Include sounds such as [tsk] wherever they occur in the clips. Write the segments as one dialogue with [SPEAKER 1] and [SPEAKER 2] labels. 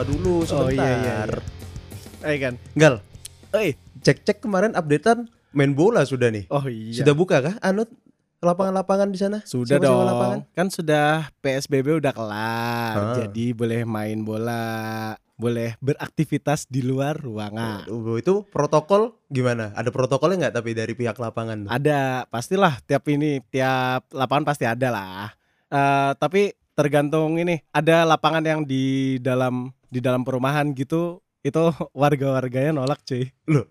[SPEAKER 1] ketawa dulu
[SPEAKER 2] Oh,
[SPEAKER 1] sebentar.
[SPEAKER 2] iya, iya, iya. Eh kan.
[SPEAKER 1] Gal,
[SPEAKER 2] Eh.
[SPEAKER 1] cek-cek kemarin updatean main bola sudah nih.
[SPEAKER 2] Oh iya.
[SPEAKER 1] Sudah buka kah? Anut lapangan-lapangan di sana?
[SPEAKER 2] Sudah
[SPEAKER 1] Sewa-sewa
[SPEAKER 2] dong.
[SPEAKER 1] lapangan?
[SPEAKER 2] Kan sudah PSBB udah kelar.
[SPEAKER 1] Ah.
[SPEAKER 2] Jadi boleh main bola, boleh beraktivitas di luar ruangan.
[SPEAKER 1] Waduh, itu protokol gimana? Ada protokolnya nggak tapi dari pihak lapangan?
[SPEAKER 2] Ada, pastilah tiap ini, tiap lapangan pasti ada lah. Eh, tapi tergantung ini, ada lapangan yang di dalam di dalam perumahan gitu, itu [laughs] warga-warganya nolak cuy.
[SPEAKER 1] Loh?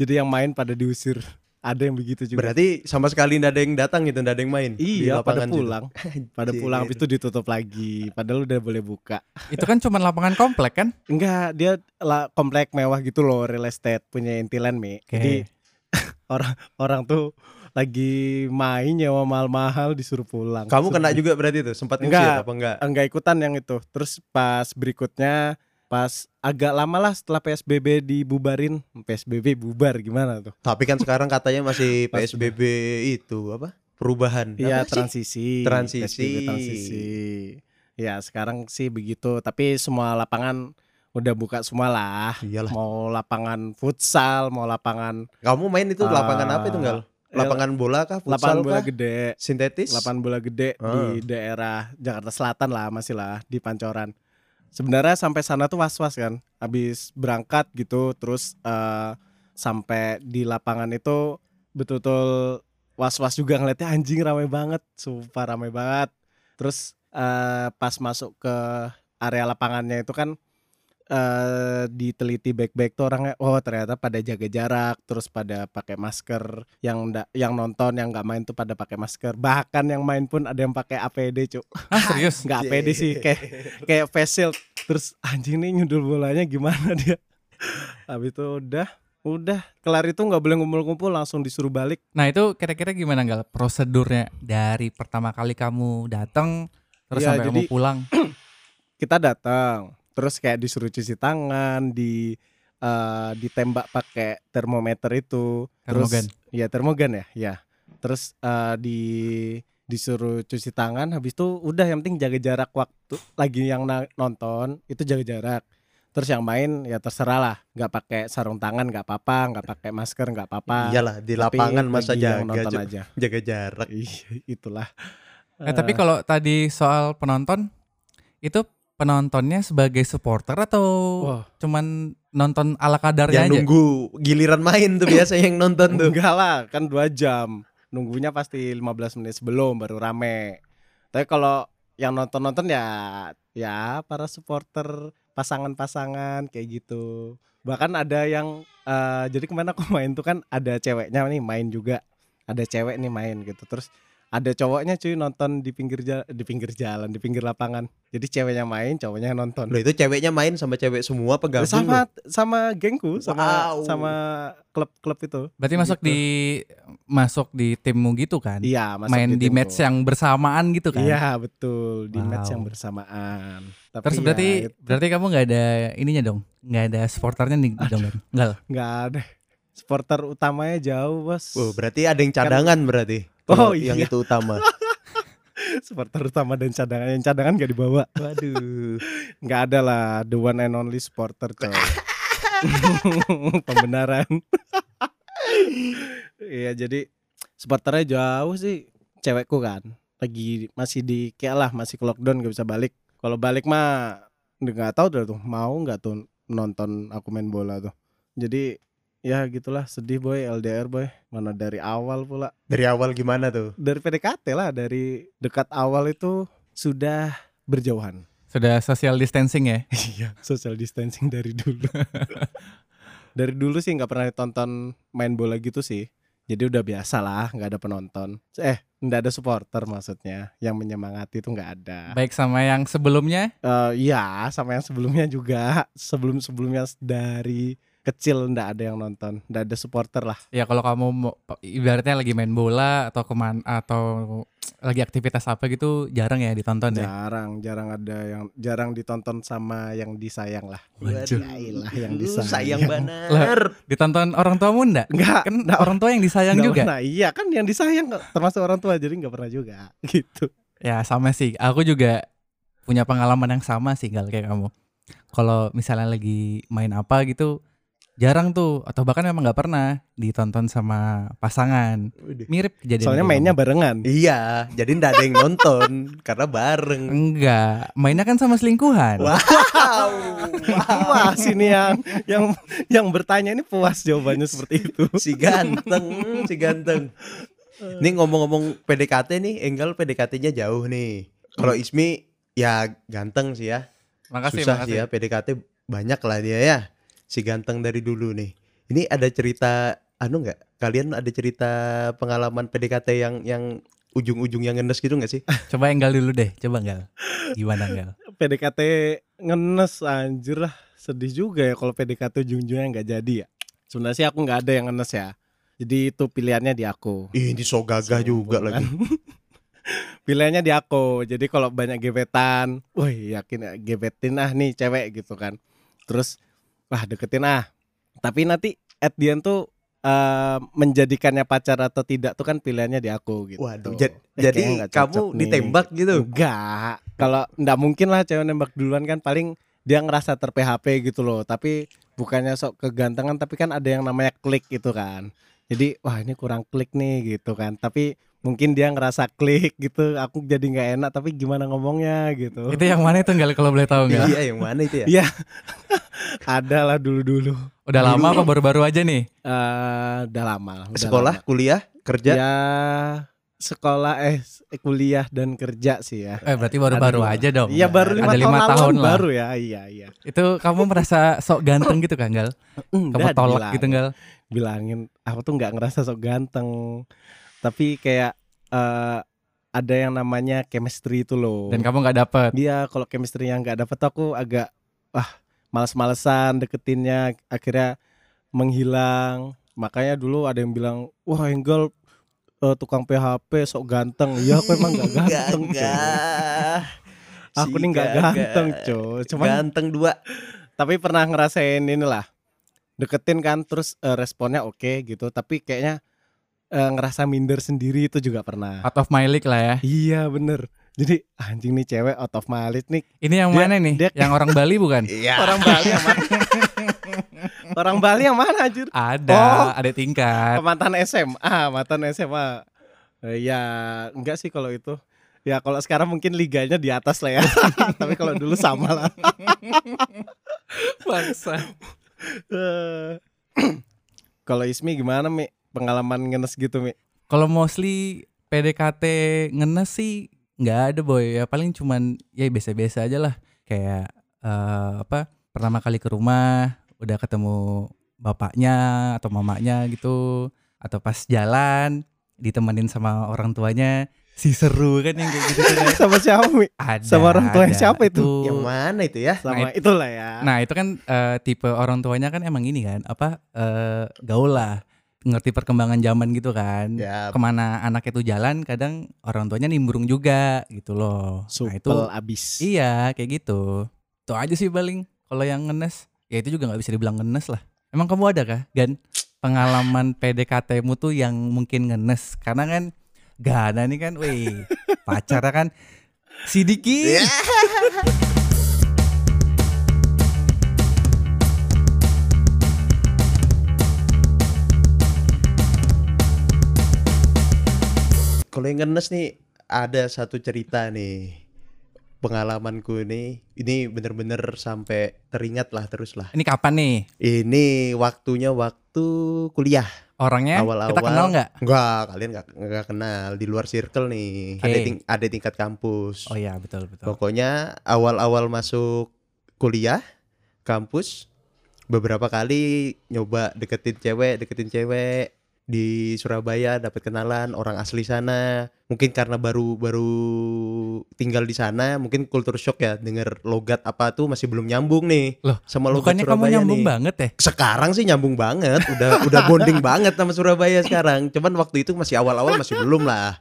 [SPEAKER 2] Jadi yang main pada diusir. Ada yang begitu juga.
[SPEAKER 1] Berarti sama sekali nggak ada yang datang gitu, nggak ada yang main di
[SPEAKER 2] iya, pada
[SPEAKER 1] situ?
[SPEAKER 2] pulang. [laughs] Pada pulang habis itu ditutup lagi. Padahal udah boleh buka. [laughs]
[SPEAKER 3] Itu kan cuma lapangan komplek kan?
[SPEAKER 2] Enggak, dia lah komplek mewah gitu loh, real estate punya Intiland, Mi.
[SPEAKER 3] Oke.
[SPEAKER 2] Jadi orang orang tuh lagi main nyewa mahal-mahal disuruh pulang.
[SPEAKER 1] Kamu kena juga berarti tuh sempat
[SPEAKER 2] Enggak.
[SPEAKER 1] ngusir apa enggak?
[SPEAKER 2] enggak ikutan yang itu. Terus pas berikutnya pas agak lama lah setelah PSBB dibubarin, PSBB bubar gimana tuh?
[SPEAKER 1] Tapi kan sekarang katanya masih [laughs] PSBB itu apa? Perubahan.
[SPEAKER 2] Iya transisi.
[SPEAKER 1] Transisi.
[SPEAKER 2] PSBB transisi. Ya sekarang sih begitu. Tapi semua lapangan udah buka semua lah.
[SPEAKER 1] Iyalah.
[SPEAKER 2] Mau lapangan futsal, mau lapangan
[SPEAKER 1] Kamu main itu lapangan
[SPEAKER 2] Ah,
[SPEAKER 1] apa itu enggak?
[SPEAKER 2] Eh,
[SPEAKER 1] Lapangan bola kah? Futsal
[SPEAKER 2] lapangan bola
[SPEAKER 1] kah?
[SPEAKER 2] gede.
[SPEAKER 1] Sintetis?
[SPEAKER 2] Lapangan bola gede
[SPEAKER 1] Ah.
[SPEAKER 2] di daerah Jakarta Selatan lah masih lah di Pancoran. Sebenarnya sampai sana tuh was-was kan. Habis berangkat gitu terus eh, sampai di lapangan itu betul-betul was-was juga ngeliatnya anjing ramai banget, sumpah ramai banget. Terus eh, pas masuk ke area lapangannya itu kan eh diteliti baik-baik tuh orangnya oh ternyata pada jaga jarak terus pada pakai masker yang nda- yang nonton yang nggak main tuh pada pakai masker. Bahkan yang main pun ada yang pakai APD cuk.
[SPEAKER 3] Ah serius?
[SPEAKER 2] nggak APD sih kayak kayak face shield. Terus anjing nih nyundul bolanya gimana dia? Habis itu udah udah. Kelar itu nggak boleh ngumpul-ngumpul langsung disuruh balik.
[SPEAKER 3] Nah itu kira-kira gimana gal? Prosedurnya dari pertama kali kamu datang terus
[SPEAKER 2] Iya,
[SPEAKER 3] sampai
[SPEAKER 2] jadi-
[SPEAKER 3] kamu pulang? [clears throat]
[SPEAKER 2] kita datang terus kayak disuruh cuci tangan di eh, ditembak pakai termometer itu.
[SPEAKER 3] Termogan.
[SPEAKER 2] terus ya termogan ya ya. Terus eh, di disuruh cuci tangan habis itu udah yang penting jaga jarak waktu lagi yang nonton itu jaga jarak. Terus yang main ya terserah lah nggak pakai sarung tangan nggak apa-apa nggak pakai masker nggak apa-apa.
[SPEAKER 1] Iyalah di
[SPEAKER 2] Tapi
[SPEAKER 1] lapangan masa
[SPEAKER 2] bagi yang
[SPEAKER 1] jaga
[SPEAKER 2] nonton aja.
[SPEAKER 1] Jaga jarak.
[SPEAKER 2] Itulah.
[SPEAKER 3] Eh, tapi kalau tadi soal penonton itu penontonnya sebagai supporter atau
[SPEAKER 2] Wah.
[SPEAKER 3] cuman nonton ala kadarnya
[SPEAKER 1] yang
[SPEAKER 3] aja?
[SPEAKER 1] nunggu giliran main tuh [laughs] biasa yang nonton tuh.
[SPEAKER 2] Enggak lah, kan dua jam. Nunggunya pasti 15 menit sebelum baru rame. Tapi kalau yang nonton-nonton ya ya para supporter pasangan-pasangan kayak gitu. Bahkan ada yang eh, jadi kemarin aku [laughs] main tuh kan ada ceweknya nih main juga. Ada cewek nih main gitu. Terus ada cowoknya cuy nonton di pinggir jalan di pinggir jalan di pinggir lapangan jadi ceweknya main cowoknya nonton
[SPEAKER 1] Loh itu ceweknya main sama cewek semua pegang
[SPEAKER 2] sama sama gengku sama
[SPEAKER 1] Wow.
[SPEAKER 2] sama klub-klub itu
[SPEAKER 3] Berarti masuk
[SPEAKER 2] Gitu.
[SPEAKER 3] di masuk di timmu gitu kan?
[SPEAKER 2] Iya, masuk
[SPEAKER 3] Main di
[SPEAKER 2] timku.
[SPEAKER 3] match yang bersamaan gitu kan?
[SPEAKER 2] Iya, betul, di match
[SPEAKER 3] Wow.
[SPEAKER 2] yang bersamaan. Tapi
[SPEAKER 3] Terus
[SPEAKER 2] ya,
[SPEAKER 3] berarti
[SPEAKER 2] itu
[SPEAKER 3] berarti kamu nggak ada ininya dong? nggak ada supporternya nih dong kan? Enggak.
[SPEAKER 2] nggak ada. Supporter utamanya jauh, Bos.
[SPEAKER 1] Oh, berarti ada yang cadangan berarti.
[SPEAKER 2] Oh,
[SPEAKER 1] yang
[SPEAKER 2] iya.
[SPEAKER 1] itu utama. [laughs]
[SPEAKER 2] Supporter utama dan cadangan. Yang cadangan nggak dibawa.
[SPEAKER 1] Waduh.
[SPEAKER 2] Nggak ada lah, the one and only supporter, coy. [laughs] Pembenaran. [laughs] Iya, jadi supporternya jauh sih. Cewekku kan, lagi masih di kayak lah, masih ke lockdown nggak bisa balik. Kalau balik mah nggak tahu tuh mau nggak tuh nonton aku main bola tuh. Jadi ya gitulah. Sedih boy. LDR boy. Mana dari awal pula.
[SPEAKER 1] Dari awal gimana tuh?
[SPEAKER 2] dari PDKT lah. Dari dekat awal itu sudah berjauhan.
[SPEAKER 3] Sudah social distancing ya? [laughs]
[SPEAKER 2] iya social distancing dari dulu. [laughs] Dari dulu sih nggak pernah tonton main bola gitu sih. Jadi udah biasa lah nggak ada penonton. Eh nggak ada supporter maksudnya. Yang menyemangati itu nggak ada.
[SPEAKER 3] Baik sama yang sebelumnya?
[SPEAKER 2] Eh, iya sama yang sebelumnya juga. Sebelum sebelumnya dari kecil ndak ada yang nonton ndak ada supporter lah
[SPEAKER 3] Ya kalau kamu mau, ibaratnya lagi main bola atau ke mana atau lagi aktivitas apa gitu jarang ya ditonton ya?
[SPEAKER 2] jarang jarang ada yang jarang ditonton sama yang disayang lah
[SPEAKER 3] Waduh.
[SPEAKER 2] Yailah, yang
[SPEAKER 1] Lu
[SPEAKER 2] disayang
[SPEAKER 1] sayang [laughs] banget.
[SPEAKER 3] Ditonton orang tuamu enggak?
[SPEAKER 2] enggak
[SPEAKER 3] Kan orang tua yang disayang
[SPEAKER 2] Nggak
[SPEAKER 3] juga.
[SPEAKER 2] pernah. iya kan yang disayang termasuk orang tua jadi nggak pernah juga [laughs] gitu
[SPEAKER 3] Ya sama sih. Aku juga punya pengalaman yang sama sih gal kayak kamu. kalau misalnya lagi main apa gitu jarang tuh atau bahkan memang nggak pernah ditonton sama pasangan. Mirip kejadian
[SPEAKER 2] Soalnya mainnya
[SPEAKER 3] kamu.
[SPEAKER 2] barengan.
[SPEAKER 1] Iya, jadi ndak ada yang nonton [laughs] karena bareng.
[SPEAKER 3] enggak, mainnya kan sama selingkuhan.
[SPEAKER 1] Wow.
[SPEAKER 2] Puas ini yang yang yang bertanya ini puas jawabannya seperti itu.
[SPEAKER 1] si ganteng, si ganteng. Nih ngomong-ngomong PDKT nih, Enggal PDKT-nya jauh nih. Kalau Ismi ya ganteng sih ya.
[SPEAKER 3] Makasih,
[SPEAKER 1] Susah
[SPEAKER 3] makasih.
[SPEAKER 1] sih ya PDKT banyak lah dia ya. Si ganteng dari dulu nih. Ini ada cerita anu nggak? Kalian ada cerita pengalaman PDKT yang yang ujung-ujung yang ngenes gitu nggak sih? [laughs]
[SPEAKER 3] Coba enggal dulu deh, coba enggal. Gimana enggal?
[SPEAKER 2] PDKT ngenes anjir lah. Sedih juga ya kalau PDKT ujung-ujungnya nggak jadi ya. Sebenarnya sih aku nggak ada yang ngenes ya. Jadi itu pilihannya di aku.
[SPEAKER 1] Ih, ini so gagah juga lagi. [laughs]
[SPEAKER 2] Pilihannya di aku. Jadi kalau banyak gebetan, wih yakin ya, gebetin ah nih cewek gitu kan. Terus wah deketin ah. Tapi nanti at the end tuh eh, menjadikannya pacar atau tidak tuh kan pilihannya di aku gitu.
[SPEAKER 1] Waduh, jad-
[SPEAKER 2] Eh,
[SPEAKER 1] jadi kamu
[SPEAKER 2] nih.
[SPEAKER 1] ditembak gitu?
[SPEAKER 2] Enggak. Kalau nggak mungkin lah cewek nembak duluan kan paling dia ngerasa ter PHP gitu loh. Tapi bukannya sok kegantengan tapi kan ada yang namanya klik gitu kan. Jadi wah ini kurang klik nih gitu kan. Tapi mungkin dia ngerasa klik gitu. Aku jadi nggak enak tapi gimana ngomongnya gitu.
[SPEAKER 3] Itu yang mana itu enggal kalau boleh tahu enggak?
[SPEAKER 1] Iya, yang mana itu ya?
[SPEAKER 2] Iya. [laughs] ada lah dulu-dulu.
[SPEAKER 3] Udah lama apa baru-baru aja nih?
[SPEAKER 2] Eh udah lama lah. udah
[SPEAKER 1] Sekolah,
[SPEAKER 2] lama.
[SPEAKER 1] kuliah, kerja?
[SPEAKER 2] Ya sekolah eh kuliah dan kerja sih ya.
[SPEAKER 3] Eh berarti baru-baru aja dong.
[SPEAKER 2] Iya baru lima
[SPEAKER 3] Ada
[SPEAKER 2] tahun,
[SPEAKER 3] lima tahun
[SPEAKER 2] kan
[SPEAKER 3] lah.
[SPEAKER 2] baru ya. Iya iya.
[SPEAKER 3] Itu kamu merasa sok ganteng gitu kan, Gal? Kamu tolak
[SPEAKER 2] dibilang.
[SPEAKER 3] gitu, Gal?
[SPEAKER 2] bilangin aku tuh nggak ngerasa sok ganteng tapi kayak eh, ada yang namanya chemistry itu loh
[SPEAKER 3] Dan kamu nggak dapet.
[SPEAKER 2] dia kalau chemistry yang nggak dapet aku agak wah males-malesan deketinnya akhirnya menghilang makanya dulu ada yang bilang wah Engel eh, tukang PHP sok ganteng iya aku emang nggak [laughs] ganteng.
[SPEAKER 1] Gagah. [laughs]
[SPEAKER 2] aku nih nggak ganteng coy cuman
[SPEAKER 1] Ganteng dua.
[SPEAKER 2] tapi pernah ngerasain inilah deketin kan terus eh, responnya oke gitu tapi kayaknya eh, ngerasa minder sendiri itu juga pernah
[SPEAKER 3] Out of my league lah ya.
[SPEAKER 2] iya bener jadi anjing nih cewek out of my league nih
[SPEAKER 3] Ini yang
[SPEAKER 2] Dia-
[SPEAKER 3] mana nih?
[SPEAKER 2] dia-
[SPEAKER 3] Yang orang Bali bukan? [laughs]
[SPEAKER 1] Iya.
[SPEAKER 2] orang Bali yang mana [laughs] orang Bali yang mana anjir
[SPEAKER 3] Ada,
[SPEAKER 2] Oh.
[SPEAKER 3] ada tingkat.
[SPEAKER 2] mantan SMA mantan SMA Eh, ya enggak sih kalau itu ya kalau sekarang mungkin liganya di atas lah ya [laughs] tapi kalau dulu sama lah
[SPEAKER 3] Bangsa.
[SPEAKER 2] Eh, [clears throat] kalau Ismi gimana Mi pengalaman ngenes gitu Mi
[SPEAKER 3] Kalau mostly PDKT ngenes sih nggak ada boy. Ya paling cuman ya biasa-biasa aja lah. Kayak eh, apa? Pertama kali ke rumah udah ketemu bapaknya atau mamanya gitu atau pas jalan ditemenin sama orang tuanya si seru kan yang kayak gitu tuh kan. [laughs]
[SPEAKER 2] sama siapa Mi
[SPEAKER 3] ada
[SPEAKER 2] Sama orang tuanya
[SPEAKER 3] ada.
[SPEAKER 2] siapa itu?
[SPEAKER 1] Yang mana itu ya?
[SPEAKER 2] sama
[SPEAKER 3] Nah,
[SPEAKER 2] itulah ya
[SPEAKER 3] Nah itu kan eh, tipe orang tuanya kan emang ini kan apa eh, gaul lah ngerti perkembangan zaman gitu kan.
[SPEAKER 1] Ya,
[SPEAKER 3] ke mana anak itu jalan kadang orang tuanya nimbrung juga gitu loh. Nah itu
[SPEAKER 2] supel abis.
[SPEAKER 3] Iya kayak gitu. Itu aja sih paling kalau yang ngenes. Ya itu juga nggak bisa dibilang ngenes lah. Emang kamu ada kah Gan? Pengalaman [laughs] PDKT-mu tuh yang mungkin ngenes. Karena kan Gana nih kan wih [laughs] pacar kan si Diki
[SPEAKER 1] Ya. [laughs] Kalau yang ngenes nih ada satu cerita nih pengalamanku ini ini bener-bener sampai teringat lah terus lah.
[SPEAKER 3] ini kapan nih
[SPEAKER 1] Ini waktunya waktu kuliah.
[SPEAKER 3] orangnya
[SPEAKER 1] Awal-awal.
[SPEAKER 3] kita kenal nggak
[SPEAKER 1] Enggak, kalian nggak nggak kenal di luar circle nih.
[SPEAKER 3] Oke.
[SPEAKER 1] Ada ting- ada tingkat kampus.
[SPEAKER 3] oh iya betul betul
[SPEAKER 1] Pokoknya awal-awal masuk kuliah kampus beberapa kali nyoba deketin cewek, deketin cewek di Surabaya dapat kenalan orang asli sana. Mungkin karena baru baru tinggal di sana, mungkin kultur shock ya denger logat apa tuh masih belum nyambung nih.
[SPEAKER 3] Loh,
[SPEAKER 1] sama logat
[SPEAKER 3] bukannya kamu
[SPEAKER 1] Surabaya
[SPEAKER 3] nyambung
[SPEAKER 1] nih.
[SPEAKER 3] banget ya
[SPEAKER 1] Sekarang sih nyambung banget, udah udah bonding [laughs] banget sama Surabaya sekarang. Cuman waktu itu masih awal-awal masih belum lah.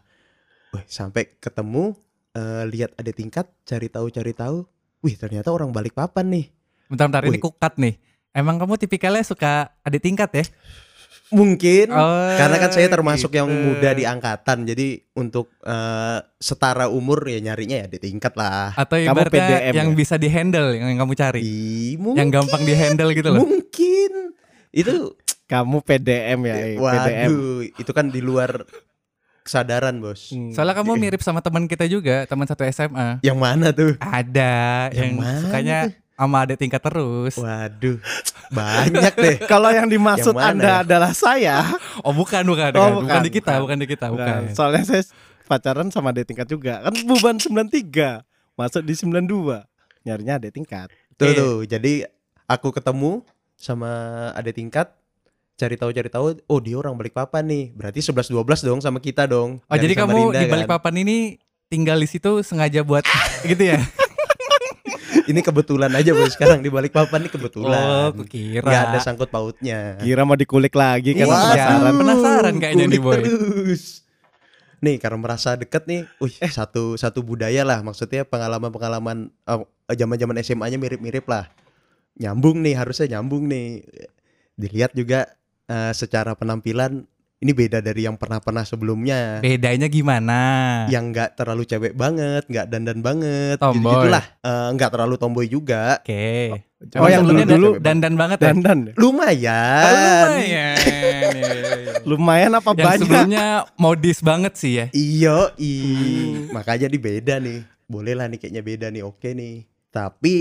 [SPEAKER 1] Wih, sampai ketemu eh, lihat ada tingkat, cari tahu cari tahu. Wih, ternyata orang balik papan nih.
[SPEAKER 3] bentar-bentar ini
[SPEAKER 1] Wih.
[SPEAKER 3] kukat nih emang kamu tipikalnya suka ada tingkat ya
[SPEAKER 1] Mungkin
[SPEAKER 3] Oh,
[SPEAKER 1] karena kan saya termasuk yang
[SPEAKER 3] gitu.
[SPEAKER 1] muda di angkatan, jadi untuk eh, setara umur ya nyarinya ya di tingkat lah.
[SPEAKER 3] Atau
[SPEAKER 2] Kamu PDM
[SPEAKER 3] yang
[SPEAKER 2] ya?
[SPEAKER 3] bisa dihandle yang kamu cari.
[SPEAKER 1] Ih,
[SPEAKER 3] Yang gampang dihandle gitu loh.
[SPEAKER 1] Mungkin itu
[SPEAKER 2] Kamu PDM ya, eh, PDM.
[SPEAKER 1] waduh, itu kan di luar kesadaran, Bos.
[SPEAKER 2] Hmm.
[SPEAKER 3] Soalnya kamu mirip sama teman kita juga, teman satu SMA.
[SPEAKER 1] Yang mana tuh?
[SPEAKER 3] Ada
[SPEAKER 1] Yang
[SPEAKER 3] yang,
[SPEAKER 1] mana
[SPEAKER 3] sukanya sama adik tingkat terus.
[SPEAKER 1] Waduh, banyak deh. [laughs]
[SPEAKER 2] Kalau yang dimaksud
[SPEAKER 1] Yang
[SPEAKER 2] Anda
[SPEAKER 1] ya?
[SPEAKER 2] adalah saya.
[SPEAKER 3] Oh bukan bukan,
[SPEAKER 2] Oh,
[SPEAKER 3] bukan,
[SPEAKER 2] bukan,
[SPEAKER 3] di kita,
[SPEAKER 2] bukan.
[SPEAKER 3] bukan di kita, bukan.
[SPEAKER 2] Nah, soalnya saya pacaran sama adik tingkat juga. Kan beban 93. Masuk di 92. Nyarinya adik tingkat.
[SPEAKER 1] Tuh
[SPEAKER 3] Iya.
[SPEAKER 1] tuh, jadi aku ketemu sama adik tingkat cari tahu cari tahu oh dia orang Balikpapan nih berarti 11 12 dong sama kita dong
[SPEAKER 3] Oh jadi kamu
[SPEAKER 1] Samarinda
[SPEAKER 3] di
[SPEAKER 1] kan.
[SPEAKER 3] Balikpapan ini tinggal di situ sengaja buat [laughs] gitu ya?
[SPEAKER 1] Ini kebetulan aja bos sekarang di Balikpapan ini kebetulan
[SPEAKER 3] Oh, kukira.
[SPEAKER 1] nggak ada sangkut pautnya
[SPEAKER 2] Kira mau dikulik lagi kan
[SPEAKER 3] Iya.
[SPEAKER 2] penasaran.
[SPEAKER 3] Penasaran kayaknya nih, Boy.
[SPEAKER 1] terus. Nih karena merasa deket nih, wih satu satu budaya lah, maksudnya pengalaman-pengalaman eh, zaman-zaman SMA-nya mirip-mirip lah, nyambung nih harusnya nyambung nih. Dilihat juga eh, secara penampilan ini beda dari yang pernah-pernah sebelumnya.
[SPEAKER 3] Bedanya gimana?
[SPEAKER 1] Yang nggak terlalu cewek banget, nggak dandan banget,
[SPEAKER 3] Tomboy.
[SPEAKER 1] gitu-gitulah. Eh, nggak terlalu tomboy juga.
[SPEAKER 3] Oke.
[SPEAKER 2] Oh, yang
[SPEAKER 3] sebelumnya
[SPEAKER 2] dulu-dulu
[SPEAKER 3] dan- dandan banget ya?
[SPEAKER 2] Dandan ya?
[SPEAKER 1] Lumayan.
[SPEAKER 3] Oh, lumayan.
[SPEAKER 2] Lumayan apa
[SPEAKER 3] Yang
[SPEAKER 2] banyak?
[SPEAKER 3] sebelumnya modis banget sih ya.
[SPEAKER 1] Iyo, i. Makanya di beda nih. Boleh lah nih kayaknya beda nih. Oke nih. Tapi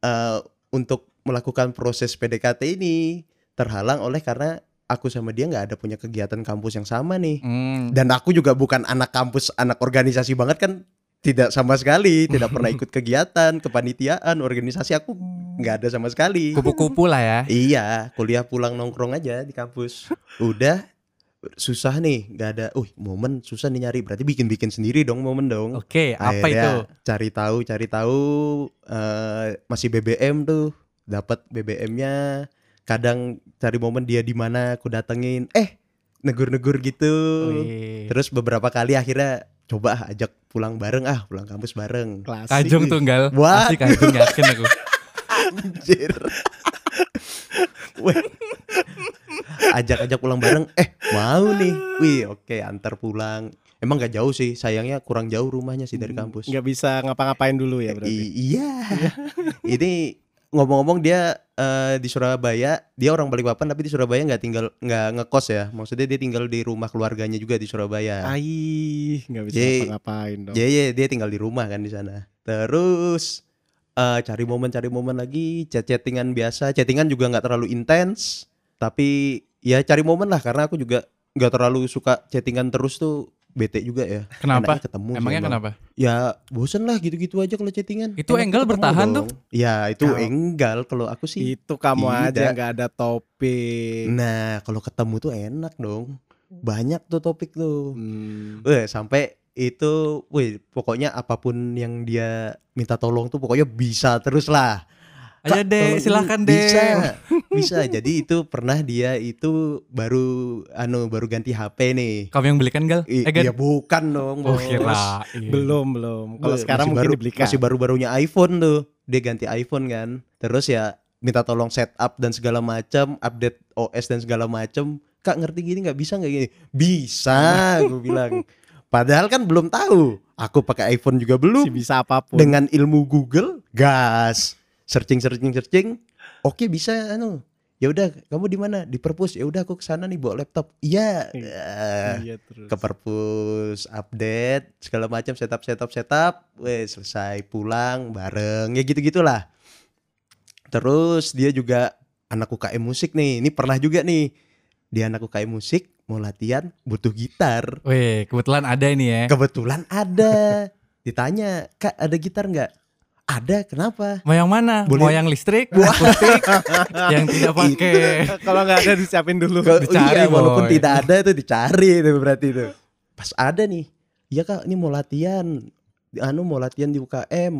[SPEAKER 1] eh untuk melakukan proses PDKT ini terhalang oleh karena aku sama dia nggak ada punya kegiatan kampus yang sama nih.
[SPEAKER 3] Hmm.
[SPEAKER 1] Dan aku juga bukan anak kampus, anak organisasi banget kan. Tidak sama sekali, tidak pernah ikut kegiatan, kepanitiaan, organisasi aku nggak ada sama sekali.
[SPEAKER 3] Kupu-kupu lah ya.
[SPEAKER 1] Iya, kuliah pulang nongkrong aja di kampus. Udah susah nih, nggak ada. Uh, momen susah nih nyari. Berarti bikin-bikin sendiri dong momen dong.
[SPEAKER 3] Oke, apa
[SPEAKER 1] Akhirnya
[SPEAKER 3] itu?
[SPEAKER 1] Cari tahu, cari tahu eh, masih BBM tuh. Dapat BBM-nya. Kadang cari momen dia di mana aku datengin. Eh, negur-negur gitu.
[SPEAKER 3] Wih.
[SPEAKER 1] Terus beberapa kali akhirnya coba ajak pulang bareng ah, pulang kampus bareng.
[SPEAKER 2] Klasik.
[SPEAKER 3] Kajong tunggal.
[SPEAKER 1] Wah.
[SPEAKER 3] Asli kajong yakin aku.
[SPEAKER 1] Anjir. [laughs] Weh. Ajak-ajak pulang bareng. Eh, mau nih. Wih, oke, antar pulang. Emang gak jauh sih, sayangnya kurang jauh rumahnya sih dari kampus.
[SPEAKER 2] Nggak bisa ngapa-ngapain dulu ya berarti.
[SPEAKER 1] I- iya. Ini ngomong-ngomong dia eh, di Surabaya, dia orang Balikpapan tapi di Surabaya nggak tinggal nggak ngekos ya. Maksudnya dia tinggal di rumah keluarganya juga di Surabaya.
[SPEAKER 2] Aih, nggak bisa ngapa-ngapain dong.
[SPEAKER 1] Iya, dia tinggal di rumah kan di sana. Terus eh, cari momen cari momen lagi, chat chattingan biasa. Chattingan juga nggak terlalu intens, tapi ya cari momen lah karena aku juga nggak terlalu suka chattingan terus tuh bete juga ya.
[SPEAKER 3] Kenapa?
[SPEAKER 1] Ketemu
[SPEAKER 3] Emangnya
[SPEAKER 1] emang.
[SPEAKER 3] kenapa?
[SPEAKER 1] Ya bosen lah gitu-gitu aja kalau chattingan.
[SPEAKER 3] Itu
[SPEAKER 1] Enak
[SPEAKER 3] enggal bertahan
[SPEAKER 1] dong. Ya itu
[SPEAKER 2] Kalau-
[SPEAKER 1] enggal kalau aku sih.
[SPEAKER 2] Itu kamu aja
[SPEAKER 1] Tidak.
[SPEAKER 2] nggak ada topik.
[SPEAKER 1] Nah kalau ketemu tuh enak dong. Banyak tuh topik tuh.
[SPEAKER 2] Hmm.
[SPEAKER 1] Weh, sampai itu, wih, pokoknya apa pun yang dia minta tolong tuh pokoknya bisa terus lah.
[SPEAKER 3] Ayo
[SPEAKER 1] Kak,
[SPEAKER 3] deh, silakan deh.
[SPEAKER 1] Bisa, bisa. Jadi itu pernah dia itu baru, anu, baru ganti HP nih.
[SPEAKER 3] Kamu yang belikan gal?
[SPEAKER 1] I-
[SPEAKER 3] Eh, Gan?
[SPEAKER 1] iya bukan dong,
[SPEAKER 3] Oh kira.
[SPEAKER 2] Belum, belum. Kalau sekarang
[SPEAKER 1] masih
[SPEAKER 2] mungkin
[SPEAKER 1] baru,
[SPEAKER 2] dibelikan.
[SPEAKER 1] Masih baru-barunya iPhone tuh. Dia ganti iPhone kan. Terus ya minta tolong setup dan segala macam, update OS dan segala macam. Kak ngerti gini nggak bisa nggak gini? Bisa, gue bilang. Padahal kan belum tahu. Aku pakai iPhone juga belum.
[SPEAKER 2] Masih bisa apa pun.
[SPEAKER 1] Dengan ilmu Google, gas. Searching, searching, searching. Oke bisa, anu. Ya udah, kamu di mana? Di perpus. Ya udah, aku ke sana nih bawa laptop. Iya. Eh,
[SPEAKER 2] Iya terus.
[SPEAKER 1] ke perpus update segala macam setup setup setup weh selesai pulang bareng ya gitu gitulah terus dia juga anak UKM musik nih ini pernah juga nih dia anak UKM musik mau latihan butuh gitar
[SPEAKER 3] Wih, kebetulan ada ini ya.
[SPEAKER 1] kebetulan ada ditanya kak ada gitar nggak ada kenapa
[SPEAKER 3] Mau yang mana?
[SPEAKER 1] Boleh.
[SPEAKER 3] Mau yang listrik? Akustik? [laughs] yang tidak pakai.
[SPEAKER 2] Kalau nggak ada disiapin dulu.
[SPEAKER 1] Ke-
[SPEAKER 3] Dicari,
[SPEAKER 1] iya, walaupun
[SPEAKER 3] Boy.
[SPEAKER 1] tidak ada itu dicari itu berarti itu. Pas ada nih, iya kak, ini mau latihan, anu mau latihan di UKM,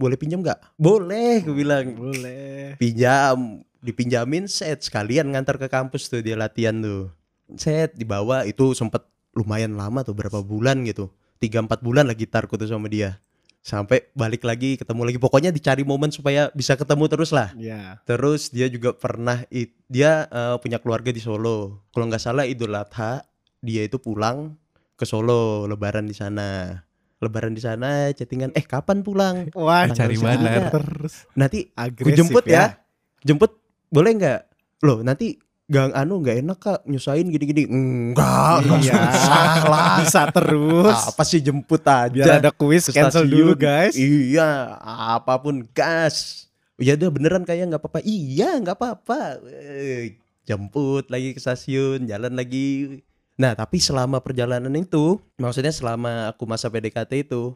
[SPEAKER 1] boleh pinjam nggak? Boleh, gue bilang.
[SPEAKER 2] Boleh.
[SPEAKER 1] Pinjam, dipinjamin set sekalian ngantar ke kampus tuh dia latihan tuh. Set dibawa itu sempet lumayan lama tuh berapa bulan gitu, tiga empat bulan lah gitarku tuh sama dia. Sampai balik lagi ketemu lagi. Pokoknya dicari momen supaya bisa ketemu terus lah.
[SPEAKER 2] Ya.
[SPEAKER 1] terus dia juga pernah dia eh, punya keluarga di Solo. Kalau nggak salah Idul Adha dia itu pulang ke Solo lebaran di sana. Lebaran di sana chattingan eh kapan pulang? [laughs]
[SPEAKER 2] Wah,
[SPEAKER 3] Cari
[SPEAKER 1] Tanggal segini.
[SPEAKER 2] terus.
[SPEAKER 1] Nanti
[SPEAKER 2] agresif
[SPEAKER 1] gue jemput ya. jemput boleh nggak? Loh nanti gang anu nggak enak kak nyusahin gini-gini enggak nggak
[SPEAKER 2] Iya.
[SPEAKER 1] susah lah [laughs]
[SPEAKER 2] Bisa terus.
[SPEAKER 1] apa sih jemput aja
[SPEAKER 2] Biar ada kuis cancel
[SPEAKER 1] stasiun.
[SPEAKER 2] dulu guys.
[SPEAKER 1] Iya, apa pun gas. Ya udah beneran kayak nggak apa-apa. Iya, nggak apa-apa. Eh, Jemput lagi ke stasiun, jalan lagi. Nah, tapi selama perjalanan itu, maksudnya selama aku masa PDKT itu,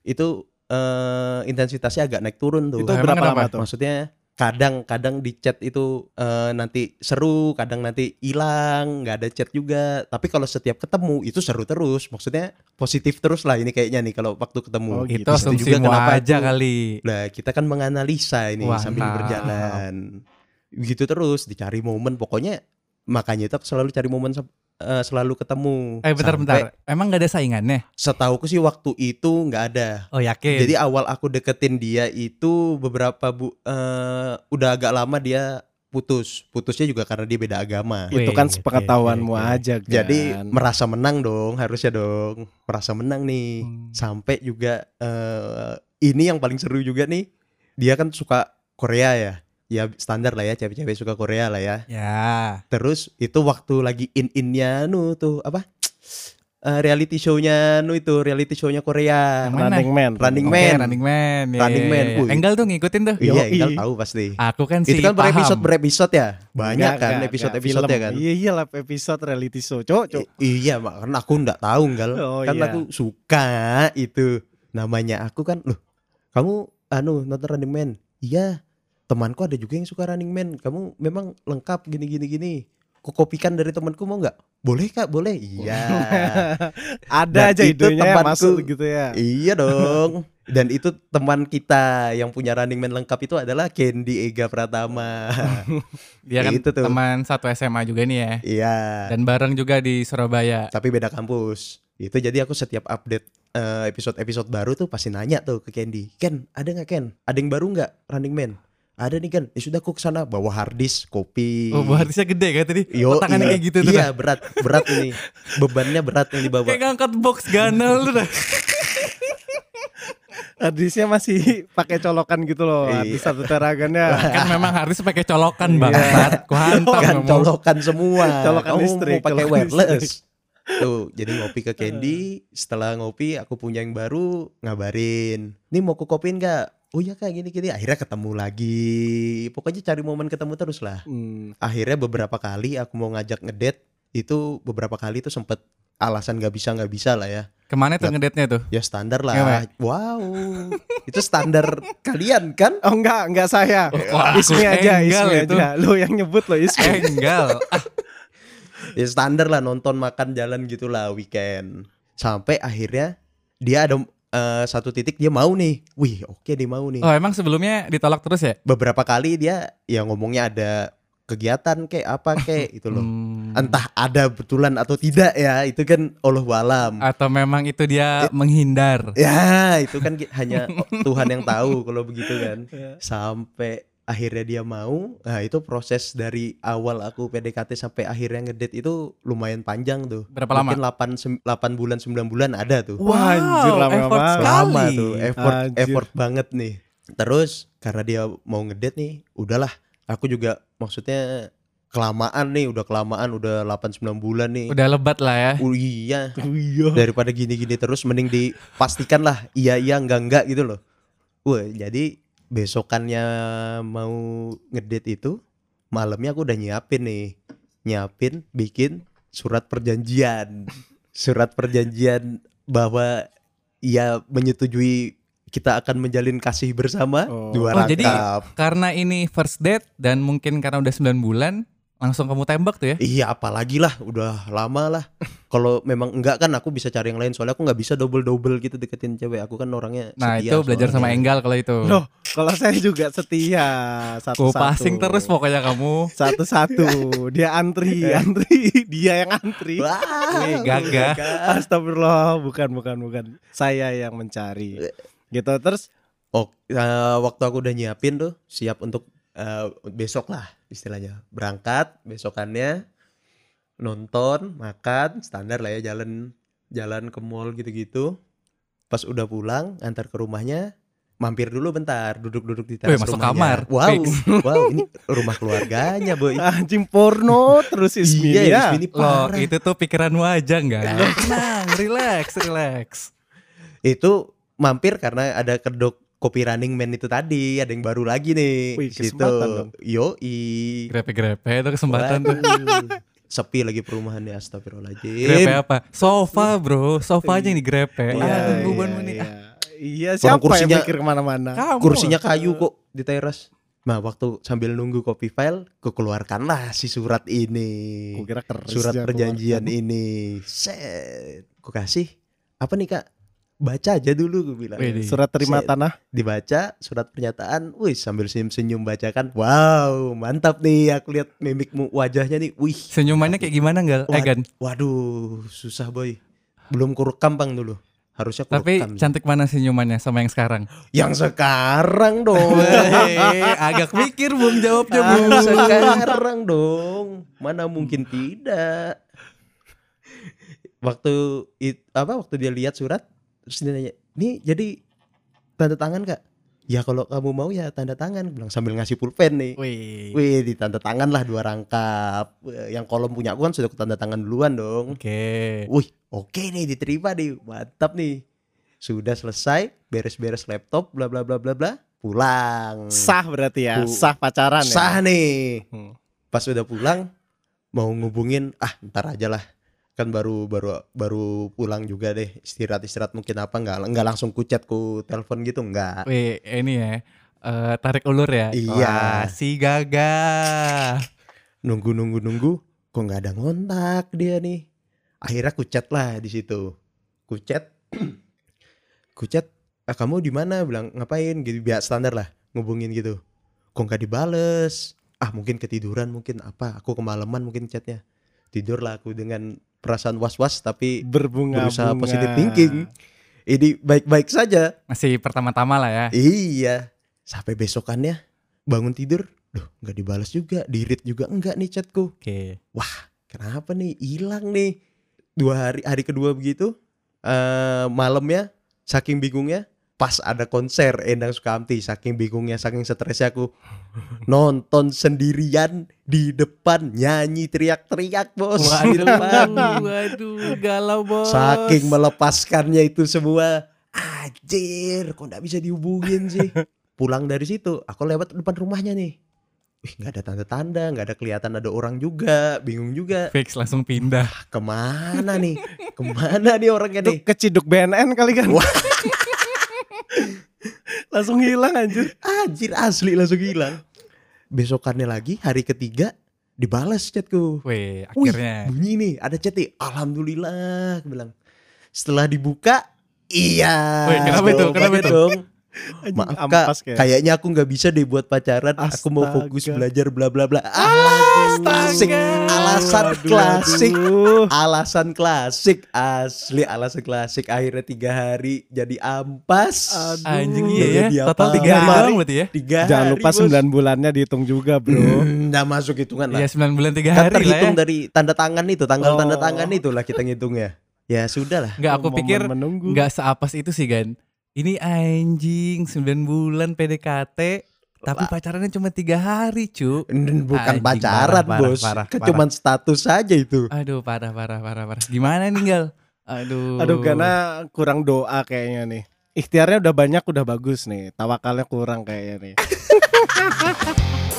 [SPEAKER 1] itu eh, intensitasnya agak naik turun tuh.
[SPEAKER 2] Itu berapa lama tuh?
[SPEAKER 1] Maksudnya kadang-kadang di chat itu eh, nanti seru, kadang nanti hilang, nggak ada chat juga. Tapi kalau setiap ketemu itu seru terus. Maksudnya positif terus lah ini kayaknya nih kalau waktu ketemu.
[SPEAKER 2] Oh,
[SPEAKER 3] Itu
[SPEAKER 2] gitu.
[SPEAKER 3] asumsi
[SPEAKER 1] juga kenapa
[SPEAKER 3] aja
[SPEAKER 1] itu-
[SPEAKER 3] kali.
[SPEAKER 1] Nah, kita kan menganalisa ini
[SPEAKER 3] Mantap.
[SPEAKER 1] sambil berjalan. Begitu terus dicari momen pokoknya makanya itu aku selalu cari momen eh, selalu ketemu.
[SPEAKER 3] Eh bentar-bentar.
[SPEAKER 1] Sampai
[SPEAKER 3] Emang gak ada saingannya?
[SPEAKER 1] Setauku sih waktu itu nggak ada.
[SPEAKER 3] Oh yakin.
[SPEAKER 1] Jadi awal aku deketin dia itu beberapa bu eh, udah agak lama dia putus. Putusnya juga karena dia beda agama.
[SPEAKER 3] Wih,
[SPEAKER 2] Itu kan sepengetahuanmu
[SPEAKER 3] oke, oke.
[SPEAKER 2] aja kan.
[SPEAKER 1] Jadi merasa menang dong, harusnya dong. Merasa menang nih.
[SPEAKER 3] Hmm.
[SPEAKER 1] Sampai juga eh ini yang paling seru juga nih. Dia kan suka Korea ya. Ya standar lah ya, cewek-cewek suka Korea lah ya.
[SPEAKER 3] Ya.
[SPEAKER 1] Terus itu waktu lagi in-innya nu tuh apa? [tsk] Eh, reality show-nya nu itu, reality show-nya Korea.
[SPEAKER 3] Yang mana?
[SPEAKER 2] Running Man.
[SPEAKER 1] Running Man.
[SPEAKER 3] Running Man. Ya,
[SPEAKER 1] Running
[SPEAKER 3] ya,
[SPEAKER 1] Man.
[SPEAKER 3] ya.
[SPEAKER 1] Wih.
[SPEAKER 3] Enggal tuh ngikutin tuh.
[SPEAKER 1] Iya,
[SPEAKER 2] Yoi.
[SPEAKER 1] Inggal tahu pasti.
[SPEAKER 3] Aku kan sih
[SPEAKER 1] itu kan
[SPEAKER 3] paham.
[SPEAKER 1] berepisode berepisode ya. Banyak
[SPEAKER 2] Enggak,
[SPEAKER 1] kan
[SPEAKER 2] enggak,
[SPEAKER 1] episode-episode
[SPEAKER 2] enggak,
[SPEAKER 1] ya kan.
[SPEAKER 2] Iya iya lah episode reality show. Cok, cok.
[SPEAKER 1] I- iya, mak kan aku nggak tahu Gal.
[SPEAKER 2] Oh,
[SPEAKER 1] kan
[SPEAKER 2] iya.
[SPEAKER 1] aku suka itu. Namanya aku kan, loh, kamu anu nonton Running Man? Iya. Temanku ada juga yang suka Running Man. Kamu memang lengkap gini gini gini. Ku kopikan dari temanku mau nggak? Boleh kak, boleh. Iya. [laughs] Dan
[SPEAKER 2] Ada aja
[SPEAKER 1] itu temanku.
[SPEAKER 2] masuk gitu ya.
[SPEAKER 1] iya dong. Dan itu teman kita yang punya Running Man lengkap itu adalah Candy Ega Pratama. [laughs]
[SPEAKER 3] Dia kan
[SPEAKER 1] Itu tuh.
[SPEAKER 3] teman satu SMA juga nih ya.
[SPEAKER 1] iya.
[SPEAKER 3] Dan bareng juga di Surabaya.
[SPEAKER 1] tapi beda kampus itu jadi aku setiap update eh, episode-episode baru tuh pasti nanya tuh ke Candy Ken ada nggak Ken ada yang baru nggak Running Man ada nih Ken ya sudah aku ke sana bawa harddisk kopi
[SPEAKER 3] Oh, buatisnya gede kan tadi.
[SPEAKER 1] Yo,
[SPEAKER 3] Tangannya
[SPEAKER 1] iya.
[SPEAKER 3] kayak gitu tuh.
[SPEAKER 1] iya berat berat ini bebannya berat yang dibawa
[SPEAKER 3] Kayak ngangkat box ganel tuh dah.
[SPEAKER 2] Hadisnya masih pakai colokan gitu loh.
[SPEAKER 1] Iya.
[SPEAKER 2] Hadis satu teragannya. [laughs]
[SPEAKER 3] kan memang harus pakai colokan banget. Ku hantam
[SPEAKER 1] kan colokan semua
[SPEAKER 2] Colokan
[SPEAKER 1] kamu
[SPEAKER 2] listrik,
[SPEAKER 1] mau pakai wireless tuh jadi ngopi ke Candy setelah ngopi aku punya yang baru ngabarin nih mau ku kopiin nggak oh iya kak gini gini akhirnya ketemu lagi pokoknya cari momen ketemu terus lah
[SPEAKER 2] Hmm.
[SPEAKER 1] akhirnya beberapa kali aku mau ngajak ngedate itu beberapa kali tuh sempet alasan nggak bisa nggak bisa lah ya
[SPEAKER 3] Ke mana tuh ngedate-nya tuh?
[SPEAKER 1] ya standar lah wow itu standar [laughs] kalian kan
[SPEAKER 2] Oh enggak, enggak saya.
[SPEAKER 3] Wah, aku
[SPEAKER 2] Ismi aja, Ismi
[SPEAKER 3] itu.
[SPEAKER 2] aja. Lo yang nyebut lo Ismi.
[SPEAKER 3] Enggal. [laughs] Ah,
[SPEAKER 1] ya standar lah nonton makan jalan gitulah weekend sampai akhirnya dia ada eh, satu titik dia mau nih wih oke dia mau nih
[SPEAKER 3] Oh emang sebelumnya ditolak terus ya?
[SPEAKER 1] beberapa kali dia ya ngomongnya ada kegiatan kayak apa kayak [laughs] itu loh
[SPEAKER 3] Hmm.
[SPEAKER 1] entah ada betulan atau tidak ya itu kan Allah walam
[SPEAKER 3] Atau memang itu dia menghindar?
[SPEAKER 1] Ya, itu kan hanya [laughs] Tuhan yang tahu kalau begitu kan. Sampai akhirnya dia mau. Nah, itu proses dari awal aku PDKT sampai akhirnya ngedate itu lumayan panjang tuh.
[SPEAKER 3] Berapa lama?
[SPEAKER 1] Mungkin 8 8 bulan 9 bulan ada tuh.
[SPEAKER 2] Wah, anjir, lama
[SPEAKER 3] effort
[SPEAKER 2] banget.
[SPEAKER 3] sekali.
[SPEAKER 1] Lama tuh, effort
[SPEAKER 2] Anjir.
[SPEAKER 1] effort banget nih. Terus karena dia mau ngedate nih, udahlah. Aku juga maksudnya kelamaan nih, udah kelamaan, udah 8 9 bulan nih.
[SPEAKER 3] Udah lebat lah ya.
[SPEAKER 1] Oh, iya
[SPEAKER 2] Iya.
[SPEAKER 1] daripada gini-gini terus mending dipastikan lah iya iya enggak enggak gitu loh wah jadi besokannya mau ngedate itu malamnya aku udah nyiapin nih nyiapin bikin surat perjanjian surat perjanjian bahwa ia menyetujui kita akan menjalin kasih bersama
[SPEAKER 2] Oh.
[SPEAKER 1] dua
[SPEAKER 3] Oh, jadi- Karena ini first date dan mungkin karena udah 9 bulan langsung kamu tembak tuh ya?
[SPEAKER 1] Iya apalagi lah udah lama lah Kalau memang enggak kan aku bisa cari yang lain Soalnya aku nggak bisa double-double gitu deketin cewek Aku kan orangnya
[SPEAKER 3] Nah itu belajar sama
[SPEAKER 1] soalnya.
[SPEAKER 3] Enggal kalau itu.
[SPEAKER 2] Loh, kalau saya juga setia
[SPEAKER 3] Ku
[SPEAKER 2] satu-satu.
[SPEAKER 3] passing terus pokoknya kamu.
[SPEAKER 2] Satu-satu. Dia antri, antri. [laughs] Dia yang antri.
[SPEAKER 1] Wah,
[SPEAKER 3] gagah.
[SPEAKER 2] Astagfirullah, bukan bukan bukan. Saya yang mencari. gitu terus
[SPEAKER 1] Oh, eh, waktu aku udah nyiapin tuh, siap untuk eh, besok lah istilahnya. Berangkat besokannya nonton, makan, standar lah ya jalan jalan ke mall gitu-gitu. Pas udah pulang, antar ke rumahnya, mampir dulu bentar, duduk-duduk di teras
[SPEAKER 3] Wih, masuk
[SPEAKER 1] rumahnya.
[SPEAKER 3] kamar.
[SPEAKER 1] Wow,
[SPEAKER 3] Fix. [laughs]
[SPEAKER 1] wow, ini rumah keluarganya, boy.
[SPEAKER 2] anjing porno terus Ismi
[SPEAKER 1] Iya,
[SPEAKER 2] ya.
[SPEAKER 1] Ismi ini
[SPEAKER 3] Loh,
[SPEAKER 1] parah.
[SPEAKER 3] itu tuh pikiranmu aja enggak? Tenang, relax, relax.
[SPEAKER 1] Itu mampir karena ada kedok kopi running man itu tadi, ada yang baru lagi nih.
[SPEAKER 2] Wih,
[SPEAKER 1] di situ.
[SPEAKER 2] kesempatan dong.
[SPEAKER 1] Yoi.
[SPEAKER 3] Grepe-grepe itu kesempatan tuh.
[SPEAKER 1] Sepi lagi perumahannya astagfirullahaladzim.
[SPEAKER 3] Grepe apa? Sofa, Bro. Sofanya yang digrepe.
[SPEAKER 2] Iya,
[SPEAKER 3] Aduh, beban
[SPEAKER 2] iya,
[SPEAKER 3] menit.
[SPEAKER 2] Iya. Iya,
[SPEAKER 1] Orang
[SPEAKER 2] siapa
[SPEAKER 1] kursinya-
[SPEAKER 2] yang mikir ke
[SPEAKER 3] mana-mana?
[SPEAKER 1] Kursinya kayu kok di teras. Nah, waktu sambil nunggu kopi file, keluarkanlah si surat ini.
[SPEAKER 2] Gua kira keris
[SPEAKER 1] Surat
[SPEAKER 2] dia
[SPEAKER 1] perjanjian
[SPEAKER 2] keluarkan.
[SPEAKER 1] ini. Set. Ku kasih. Apa nih, Kak? Baca aja dulu gue bilang.
[SPEAKER 3] Widih.
[SPEAKER 2] Surat terima
[SPEAKER 1] Set.
[SPEAKER 2] tanah.
[SPEAKER 1] Dibaca surat pernyataan. Wih, sambil senyum-senyum bacakan. Wow, mantap nih aku lihat mimikmu wajahnya nih. Wih.
[SPEAKER 3] Senyumannya kayak gimana, Gal?
[SPEAKER 1] Wah,
[SPEAKER 3] Egan.
[SPEAKER 1] Waduh, susah boy. Belum kurekam bang dulu. Harusnya
[SPEAKER 3] Tapi cantik mana senyumannya sama yang sekarang?
[SPEAKER 1] yang sekarang dong. [laughs]
[SPEAKER 3] Agak mikir Bung jawabnya, Bung.
[SPEAKER 1] Sekarang dong. Mana mungkin tidak. Waktu it, apa waktu dia lihat surat terus dia nanya, "Nih jadi tanda tangan Kak?" Ya kalau kamu mau ya tanda tangan bilang sambil ngasih pulpen nih.
[SPEAKER 3] Wih.
[SPEAKER 1] Wih, di tanda tangan lah dua rangkap. Eh, Yang kolom punya aku kan sudah tanda tangan duluan dong.
[SPEAKER 3] Oke.
[SPEAKER 1] Wih, oke nih diterima nih, mantap nih. Sudah selesai, beres-beres laptop, bla bla bla bla bla, pulang.
[SPEAKER 2] Sah berarti ya,
[SPEAKER 1] Bu-
[SPEAKER 2] sah pacaran ya.
[SPEAKER 1] Sah nih.
[SPEAKER 2] Hmm.
[SPEAKER 1] Pas udah pulang, mau ngubungin, ah ntar aja lah. Kan baru baru baru pulang juga deh, istirahat istirahat mungkin apa nggak nggak langsung kuchat ku telepon gitu nggak.
[SPEAKER 3] Wih, ini ya. eh, tarik ulur ya.
[SPEAKER 1] Iya.
[SPEAKER 3] Wah, si gagah.
[SPEAKER 1] Nunggu nunggu nunggu, kok nggak ada ngontak dia nih. Akhirnya kuchat lah di situ. Kuchat, [clears throat] kuchat. Ah, kamu di mana? Bilang ngapain? Gitu biasa standar lah, ngubungin gitu. Kok nggak dibales? Ah mungkin ketiduran mungkin apa? Aku kemalaman mungkin chatnya. Tidur lah aku dengan perasaan was-was tapi
[SPEAKER 2] Berbunga
[SPEAKER 1] berusaha positive thinking. Ini baik-baik saja.
[SPEAKER 3] Masih pertama-tama lah ya.
[SPEAKER 1] Iya. Sampai besokannya bangun tidur, duh nggak dibalas juga, di read juga enggak nih chatku.
[SPEAKER 3] Oke.
[SPEAKER 1] Kenapa nih? Hilang nih. Dua hari hari kedua begitu, eh malamnya saking bingungnya pas ada konser Endang Sukamti saking bingungnya saking stresnya aku nonton sendirian di depan nyanyi teriak-teriak bos di depan
[SPEAKER 3] Waduh, waduh, galau bos.
[SPEAKER 1] Saking melepaskannya itu semua Anjir Kok gak bisa dihubungin sih Pulang dari situ Aku lewat depan rumahnya nih Wih gak ada tanda-tanda Gak ada kelihatan ada orang juga Bingung juga
[SPEAKER 3] Fix langsung pindah.
[SPEAKER 1] Ke mana nih Ke mana nih orangnya nih
[SPEAKER 2] keciduk BNN kali kan.
[SPEAKER 1] Wah.
[SPEAKER 2] Langsung hilang anjir.
[SPEAKER 1] Anjir asli langsung hilang Besokannya lagi Hari ketiga Dibalas chatku
[SPEAKER 3] Wih,
[SPEAKER 1] Wih,
[SPEAKER 3] akhirnya.
[SPEAKER 1] bunyi nih ada chat nih. Alhamdulillah, aku bilang. Setelah dibuka, iya.
[SPEAKER 3] Wih, kenapa itu? Kenapa itu?
[SPEAKER 1] Dong. Maaf
[SPEAKER 2] ampas
[SPEAKER 1] kak,
[SPEAKER 2] kayak.
[SPEAKER 1] kayaknya aku nggak bisa deh buat pacaran. Aku mau fokus
[SPEAKER 2] Astaga.
[SPEAKER 1] belajar bla bla bla. Ah, klasik. Alasan
[SPEAKER 2] Aduh,
[SPEAKER 1] klasik.
[SPEAKER 2] aduh.
[SPEAKER 1] Alasan klasik asli alasan klasik akhirnya tiga hari jadi ampas
[SPEAKER 2] Aduh.
[SPEAKER 3] Anjing
[SPEAKER 1] Nggak
[SPEAKER 3] iya ya. Total tiga hari doang berarti ya.
[SPEAKER 1] tiga
[SPEAKER 2] Jangan
[SPEAKER 1] hari,
[SPEAKER 2] lupa
[SPEAKER 1] bos.
[SPEAKER 2] 9 bulannya dihitung juga, Bro.
[SPEAKER 1] Hmm, nggak masuk hitungan lah
[SPEAKER 3] Iya 9 bulan 3
[SPEAKER 1] kan
[SPEAKER 3] hari lah ya.
[SPEAKER 1] terhitung dari tanda tangan itu tanggal
[SPEAKER 2] Oh.
[SPEAKER 1] tanda tangan itulah kita ngitungnya ya sudah lah
[SPEAKER 3] Enggak aku
[SPEAKER 2] Momen
[SPEAKER 3] pikir
[SPEAKER 2] menunggu.
[SPEAKER 3] nggak seapas itu sih Gan. Ini anjing 9 bulan PDKT tapi pacarannya cuma tiga hari cu.
[SPEAKER 1] bukan
[SPEAKER 3] Anjing,
[SPEAKER 1] pacaran
[SPEAKER 3] parah,
[SPEAKER 1] bos
[SPEAKER 3] parah,
[SPEAKER 1] Kan
[SPEAKER 3] parah.
[SPEAKER 1] cuman status saja itu
[SPEAKER 3] Aduh parah parah parah parah. Gimana nih Gal? [laughs] Aduh.
[SPEAKER 2] Aduh, karena kurang doa kayaknya nih. Ikhtiarnya udah banyak, udah bagus nih. Tawakalnya kurang kayaknya nih. [laughs]